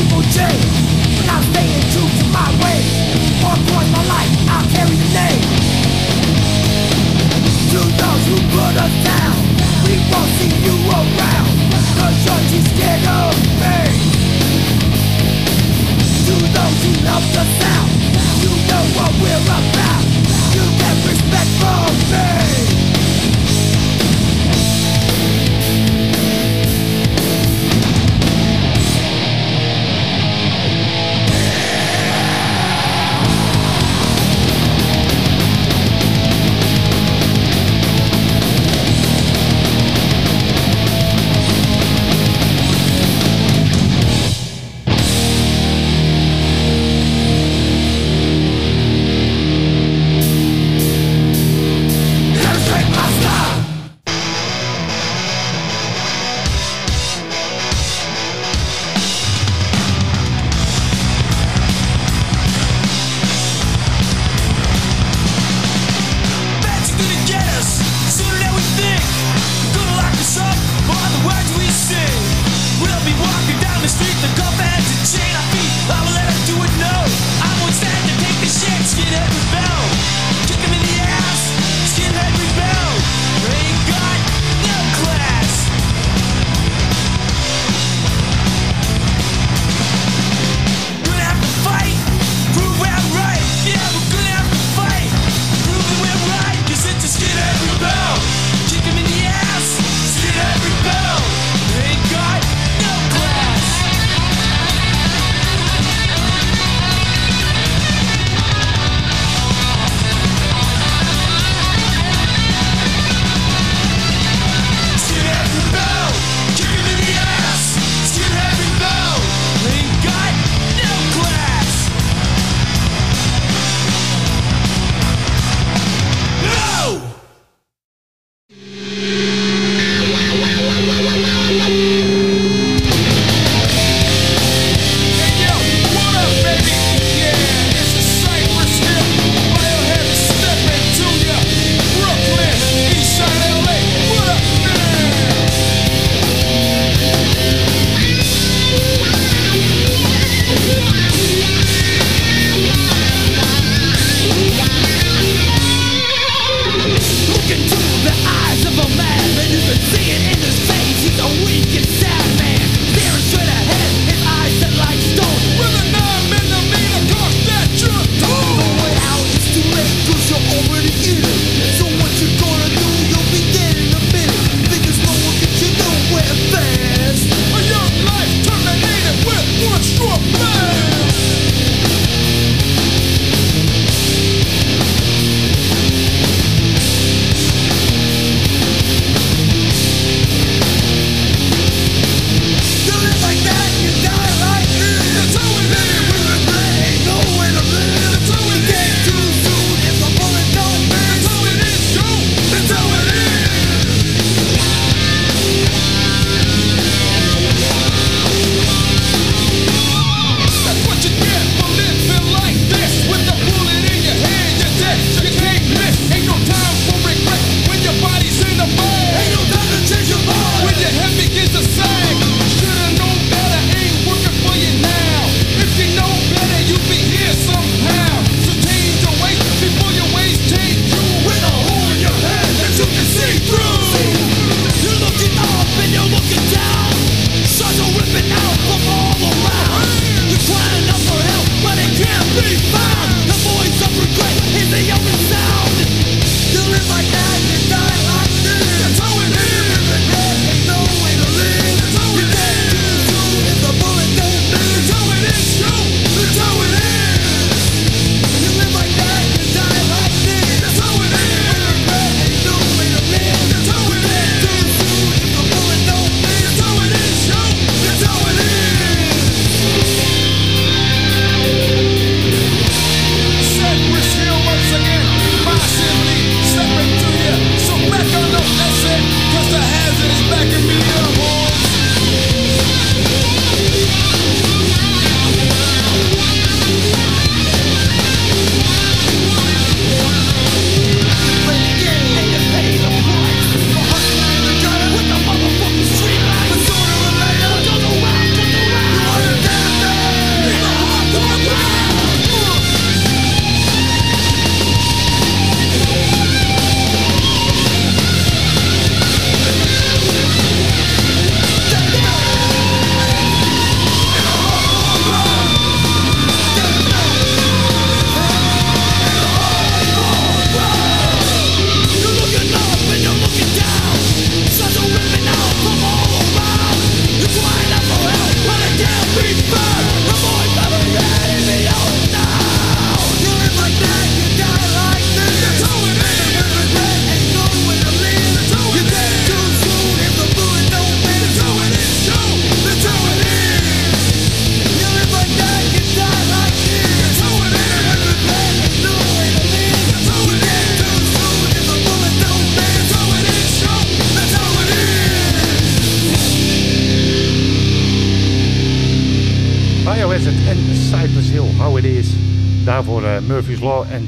people change. But I'm staying true to my way. Hardcore my life, I'll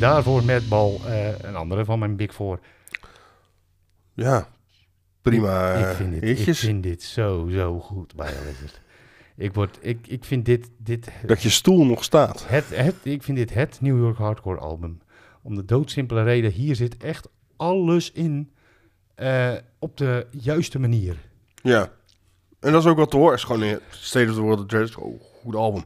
daarvoor Madball, eh een andere van mijn Big Four. Ja, prima ik, eh, vind dit, ik vind dit zo, zo goed bij Blizzard. Ik, word, ik, ik vind dit, dit Dat je stoel nog staat. het, het, ik vind dit het New York Hardcore album. Om de doodsimpele reden, hier zit echt alles in eh, op de juiste manier. Ja. En dat is ook wat te horen. Is gewoon een State of the World Address. Oh, goed album.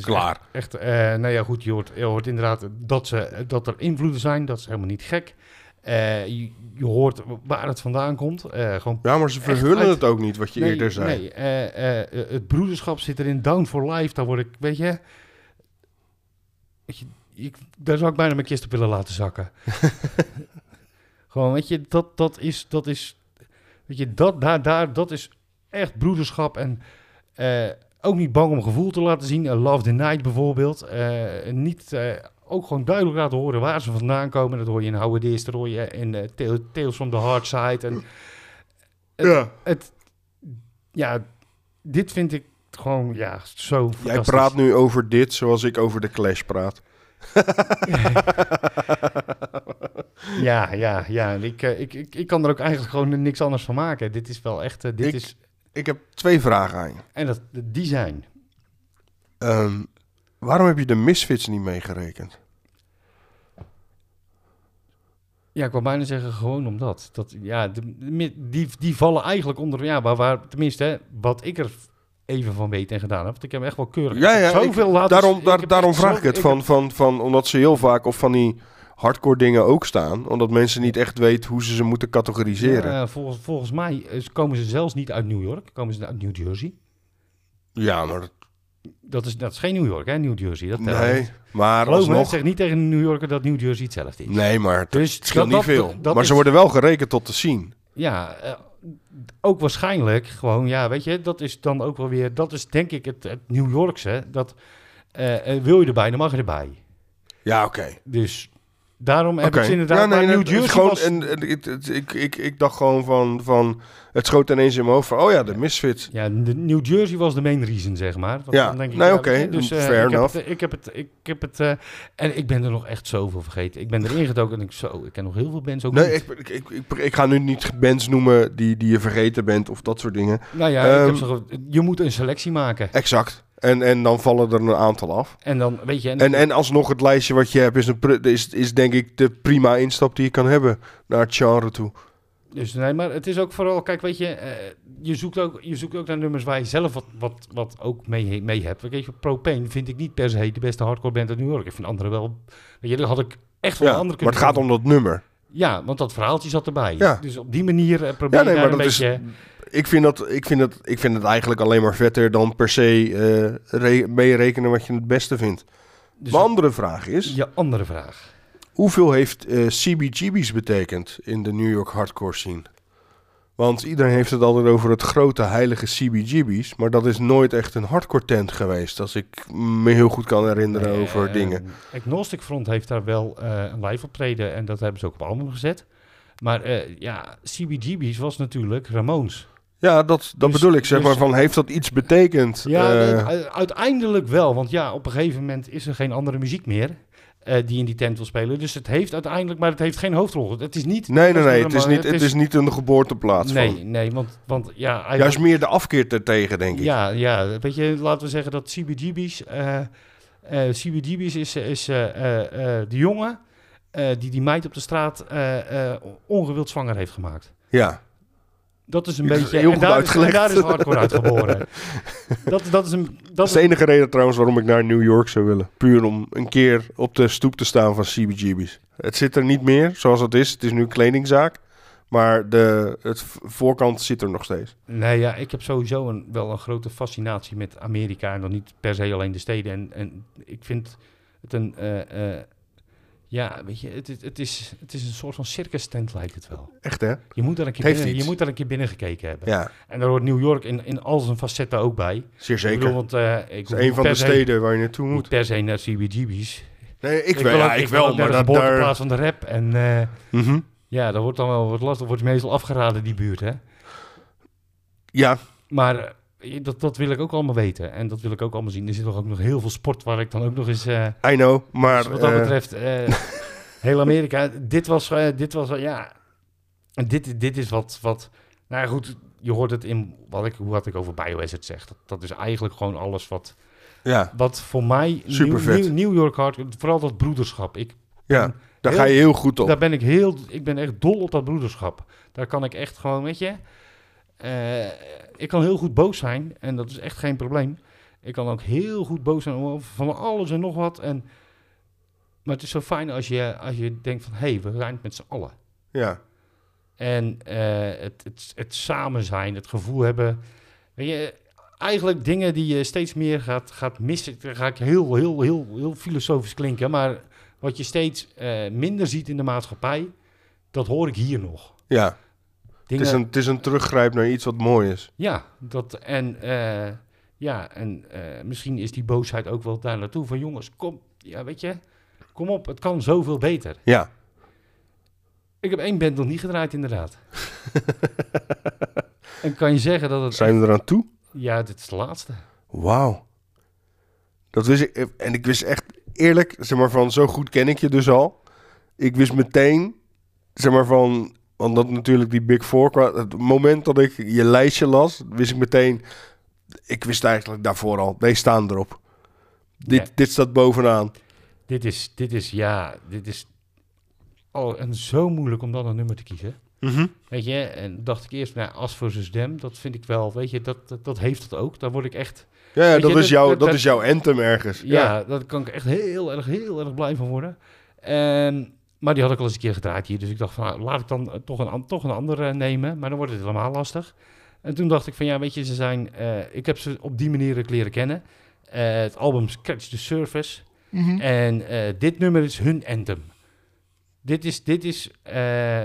Klaar. Echt, echt, eh, nou ja, goed, je hoort, je hoort inderdaad dat, ze, dat er invloeden zijn. Dat is helemaal niet gek. Eh, je, je hoort waar het vandaan komt. Eh, gewoon Ja, maar ze verhullen uit- het ook niet, wat je nee, eerder zei. Nee, het broederschap zit erin. Down for Life, daar word ik, weet je... Weet je ik, daar zou ik bijna mijn kist op willen laten zakken. (laughs) Gewoon, weet je, dat, dat is... Dat is weet je, dat, daar, daar, dat is echt broederschap. En ook niet bang om gevoel te laten zien. Eh, Love the Night bijvoorbeeld. Eh, niet... eh, ook gewoon duidelijk laten horen waar ze vandaan komen. Dat hoor je in How It Is, dat hoor je in Tales- from the Hard Side. En Ja. het, ja, dit vind ik gewoon, ja, zo Jij praat nu over dit zoals ik over de Clash praat. (laughs) Ja, ja, ja. Ik, ik, ik, ik kan er ook eigenlijk gewoon niks anders van maken. Dit is wel echt, dit Ik- is, Ik heb twee vragen aan je. en dat, de design. Ehm, waarom heb je de Misfits niet meegerekend? Ja, ik wou bijna zeggen gewoon omdat. Dat, ja, de, die, die vallen eigenlijk onder, ja, waar, waar tenminste, hè, wat ik er even van weet en gedaan heb. Want ik heb echt wel keurig Ja, ja, zoveel ik- laten daarom, daar, daarom vraag ik het. ik Van, heb- van, van, omdat ze heel vaak op van die hardcore dingen ook staan. Omdat mensen niet echt weten hoe ze ze moeten categoriseren. Ja, Ja, volgens, volgens mij eh, komen ze zelfs niet uit New York, komen ze uit New Jersey. maar dat- Dat is, dat is geen New York, hè, New Jersey. Dat telt nee. niet. Maar Geloof me, alsnog... zeg niet tegen een New Yorker dat New Jersey hetzelfde is. Nee, maar het Dus scheelt dat- niet veel. dat maar is- ze worden wel gerekend tot de scene. Ja, eh, ook waarschijnlijk gewoon, ja, weet je, dat is dan ook wel weer, dat is denk ik het, het New Yorkse, dat eh, eh, wil je erbij, dan mag je erbij. Ja, oké. Dus daarom heb ik ze inderdaad, Ja, nee, New Jersey gewoon, was... en, en het- het- ik, ik, ik dacht gewoon van, van... Het schoot ineens in mijn hoofd van... Oh ja, de Misfits. Ja, de New Jersey was de main reason, zeg maar. Want Ja, dan denk ik, nee, ja, oké, dus, eh, fair ik heb enough. het, ik heb het, ik heb het, eh, en ik ben er nog echt zoveel vergeten. Ik ben erin gedoken en ik zo, ik ken nog heel veel bands ook Nee, ik, ik, ik, ik, ik ga nu niet bands noemen die, die je vergeten bent of dat soort dingen. Nou ja, ik Ehm, heb zo, ge- je moet een selectie maken. Exact. En, en dan vallen er een aantal af. En dan, weet je, en, En, en alsnog het lijstje wat je hebt is, een, is, is denk ik de prima instap die je kan hebben naar het genre toe. Dus nee, maar het is ook vooral, kijk, weet je, eh, je, zoekt ook, je zoekt ook naar nummers waar je zelf wat, wat, wat ook mee, mee hebt. Weet je, Propane vind ik niet per se de beste hardcore band uit New York. Ik vind anderen wel, weet je, had ik echt wel Ja, een andere maar het gaat om dat nummer. Ja, want dat verhaaltje zat erbij. Ja. Dus op die manier eh, probeer Ja, nee, je daar een dat is- beetje... Ik vind, dat, ik, vind dat, ik vind het eigenlijk alleen maar vetter dan per se eh re- meerekenen wat je het beste vindt. Dus Mijn andere vraag is, je andere vraag. hoeveel heeft eh CBGB's betekend in de New York hardcore scene? Want iedereen heeft het altijd over het grote heilige CBGB's, maar dat is nooit echt een hardcore tent geweest, als ik me heel goed kan herinneren Eh, over dingen. Agnostic Front heeft daar wel eh, een live optreden en dat hebben ze ook op album gezet. Maar eh, ja, CBGB's was natuurlijk Ramones. Ja, dat, dat dus- bedoel ik, zeg dus- maar, van heeft dat iets betekend? Ja, Eh, uiteindelijk wel. Want ja, op een gegeven moment is er geen andere muziek meer eh, die in die tent wil spelen. Dus het heeft uiteindelijk, maar het heeft geen hoofdrol. Het is niet... nee, nee, nee, het is, niet, het is niet een geboorteplaats Nee, van. nee, want, want ja... Juist meer de afkeer ertegen, denk ik. Ja, ja, weet je, laten we zeggen dat CBGB's... eh eh CBGB's is, is de jongen die die meid op de straat ongewild zwanger heeft gemaakt. Ja. Dat is een Heel beetje... goed en, daar is, en uitgelegd. daar is hardcore uitgeboren. (laughs) dat, dat is een... Dat is de enige reden trouwens waarom ik naar New York zou willen. Puur om een keer op de stoep te staan van CBGB's. Het zit er niet meer zoals het is. Het is nu een kledingzaak. Maar de het voorkant zit er nog steeds. Nee, ja, ik heb sowieso een, wel een grote fascinatie met Amerika. En dan niet per se alleen de steden. En, en ik vind het een... eh, eh, ja, weet je, het, is- het, is, het is een soort van circus tent lijkt het wel. Echt hè? Je moet daar een keer, binnen, je moet daar een keer binnen gekeken hebben. Ja, En daar hoort New York in, in al zijn facetten ook bij. zeer Ik zeker. bedoel, want, eh, ik Het is een van de steden waar je naartoe moet. per se naar CBGB's. Nee, ik, wel. Ja, ik wel. Maar dat daar... geboorteplaats van de rap. En eh, Mhm. ja, dat wordt dan wel wat lastig. Wordt meestal afgeraden, die buurt, hè. Ja, Maar dat, dat wil ik ook allemaal weten. En dat wil ik ook allemaal zien. Er zit toch ook nog heel veel sport waar ik dan ook nog eens... eh, I know, maar... dus wat dat eh, betreft, eh, (laughs) heel Amerika, dit was, eh, dit was eh, ja, dit, dit is wat, wat, nou ja, goed, je hoort het in wat ik, wat ik over Biohazard zeg. Dat, dat is eigenlijk gewoon alles wat, ja, wat voor mij, Super New, vet. New, New York Hard, vooral dat broederschap. Ik, ja, daar heel- ga je heel goed op. daar ben ik heel, ik ben echt dol op dat broederschap. Daar kan ik echt gewoon, weet je, eh, ik kan heel goed boos zijn en dat is echt geen probleem. Ik kan ook heel goed boos zijn over van alles en nog wat. En, maar het is zo fijn als je, als je denkt van, hé, hey, we zijn het met z'n allen. Ja, En eh, het, het, het samen zijn, het gevoel hebben. Weet je, eigenlijk dingen die je steeds meer gaat, gaat missen. Dan ga ik heel, heel, heel, heel filosofisch klinken. Maar wat je steeds eh, minder ziet in de maatschappij, dat hoor ik hier nog. ja. Het is, een, het is een teruggrijp naar iets wat mooi is. Ja, dat, en, eh, ja, en eh, misschien is die boosheid ook wel daar naartoe. Van jongens, kom, ja, weet je, kom op, het kan zoveel beter. Ja, Ik heb één band nog niet gedraaid, inderdaad. (laughs) en kan je zeggen dat het... zijn we eraan toe? Ja, dit is de laatste. Wauw. Dat wist ik. En ik wist echt eerlijk, zeg maar van zo goed ken ik je dus al. Ik wist meteen, zeg maar van, want dat natuurlijk die Big Four, het moment dat ik je lijstje las, wist ik meteen, ik wist eigenlijk daarvoor al, deze staan erop. Dit, Ja. dit staat bovenaan. Dit is, dit is, ja, dit is... Oh, en zo moeilijk om dan een nummer te kiezen. Weet je, en dacht ik eerst, nou, As versus Dem, dat vind ik wel, weet je, dat, dat, dat heeft het ook. Daar word ik echt, Ja, ja dat, je, is jouw, dat- dat dat- is jouw anthem ergens. ja, daar kan ik echt heel erg, heel erg blij van worden. En, maar die had ik al eens een keer gedraaid hier, dus ik dacht van, nou, laat ik dan eh, toch een, toch een andere nemen, maar dan wordt het helemaal lastig. En toen dacht ik van, ja, weet je, ze zijn, eh, ik heb ze op die manier ook leren kennen. Eh, het album Scratch the Surface. En eh, dit nummer is hun anthem. Dit is, dit is, eh,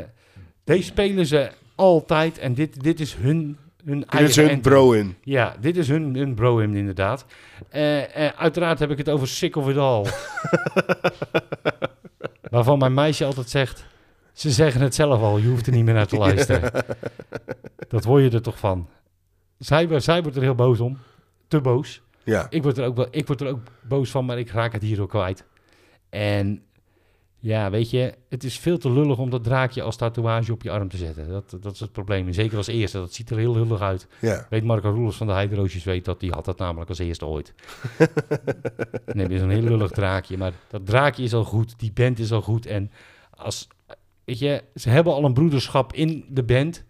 deze spelen ze altijd en dit, dit is hun, hun Dit eigen is hun anthem. bro in. Ja, dit is hun, hun bro hymn inderdaad. Eh, eh, uiteraard heb ik het over Sick of It All. (laughs) Waarvan mijn meisje altijd zegt... Ze zeggen het zelf al, je hoeft er niet meer naar te (laughs) luisteren. Dat hoor je er toch van. Zij, zij wordt er heel boos om. Te boos. Ja, Ik word, er ook wel, ik word er ook boos van, maar ik raak het hier ook kwijt. En ja, weet je, het is veel te lullig om dat draakje als tatoeage op je arm te zetten. Dat, dat is het probleem. En zeker als eerste, dat ziet er heel lullig uit. ja. Weet Marco Roelers van de Heideroosjes weet dat, die had dat namelijk als eerste ooit. nee, dit is een heel lullig draakje, maar dat draakje is al goed, die band is al goed. En als, weet je, ze hebben al een broederschap in de band,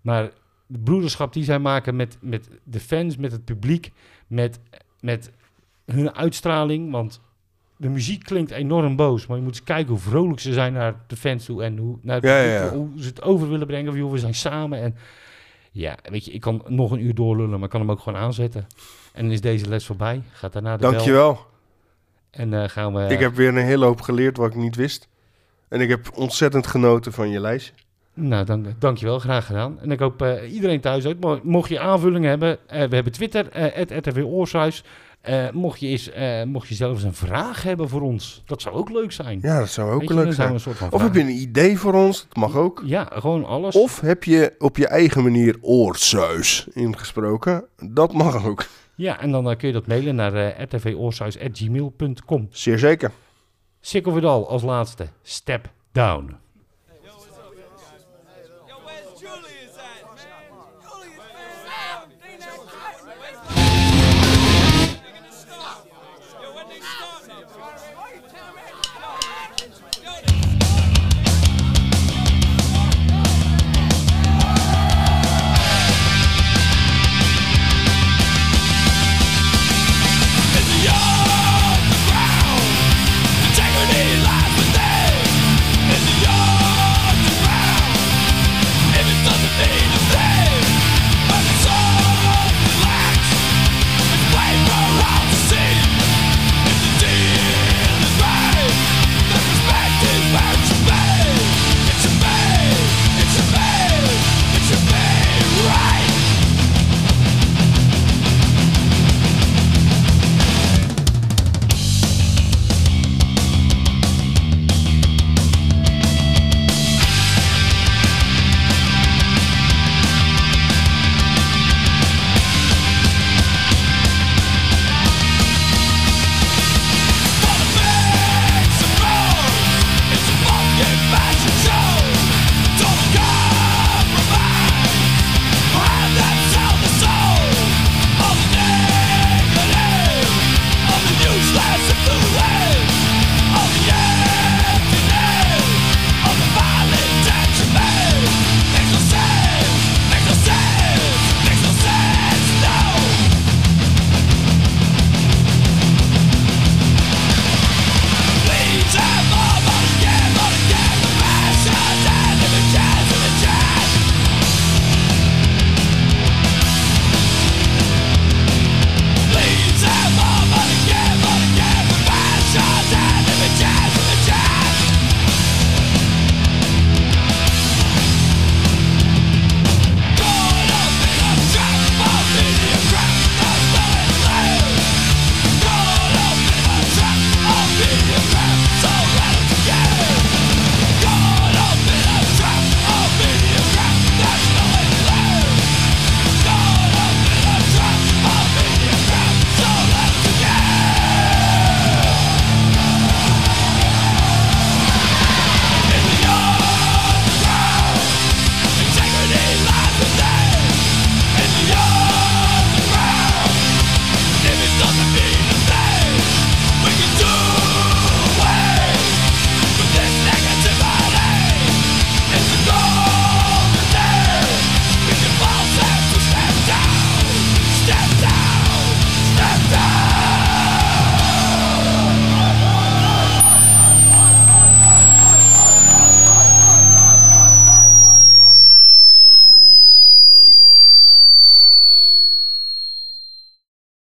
maar de broederschap die zij maken met, met de fans, met het publiek, met, met hun uitstraling, want de muziek klinkt enorm boos, maar je moet eens kijken hoe vrolijk ze zijn naar de fans toe en hoe, naar Ja, publiek ja. hoe ze het over willen brengen. Joh, we zijn samen en ja, weet je, ik kan nog een uur doorlullen, maar ik kan hem ook gewoon aanzetten. En dan is deze les voorbij. Gaat daarna de bel. Dankjewel. En eh, gaan we... Ik heb weer een hele hoop geleerd wat ik niet wist. En ik heb ontzettend genoten van je lijstje. Nou, dank, dankjewel. Graag gedaan. En ik hoop eh, iedereen thuis ook. Mo- Mocht je aanvullingen hebben, eh, we hebben Twitter, eh @rtv Eh, mocht, je eens, eh, mocht je zelfs een vraag hebben voor ons, dat zou ook leuk zijn. Ja, dat zou ook Weet leuk zijn. Of heb je een idee voor ons? Dat mag ook. Ja, gewoon alles. Of heb je op je eigen manier oorsuis ingesproken? Dat mag ook. Ja, en dan eh, kun je dat mailen naar rtvoorshuis.gmail.com. Zeer zeker. All als laatste. Step down.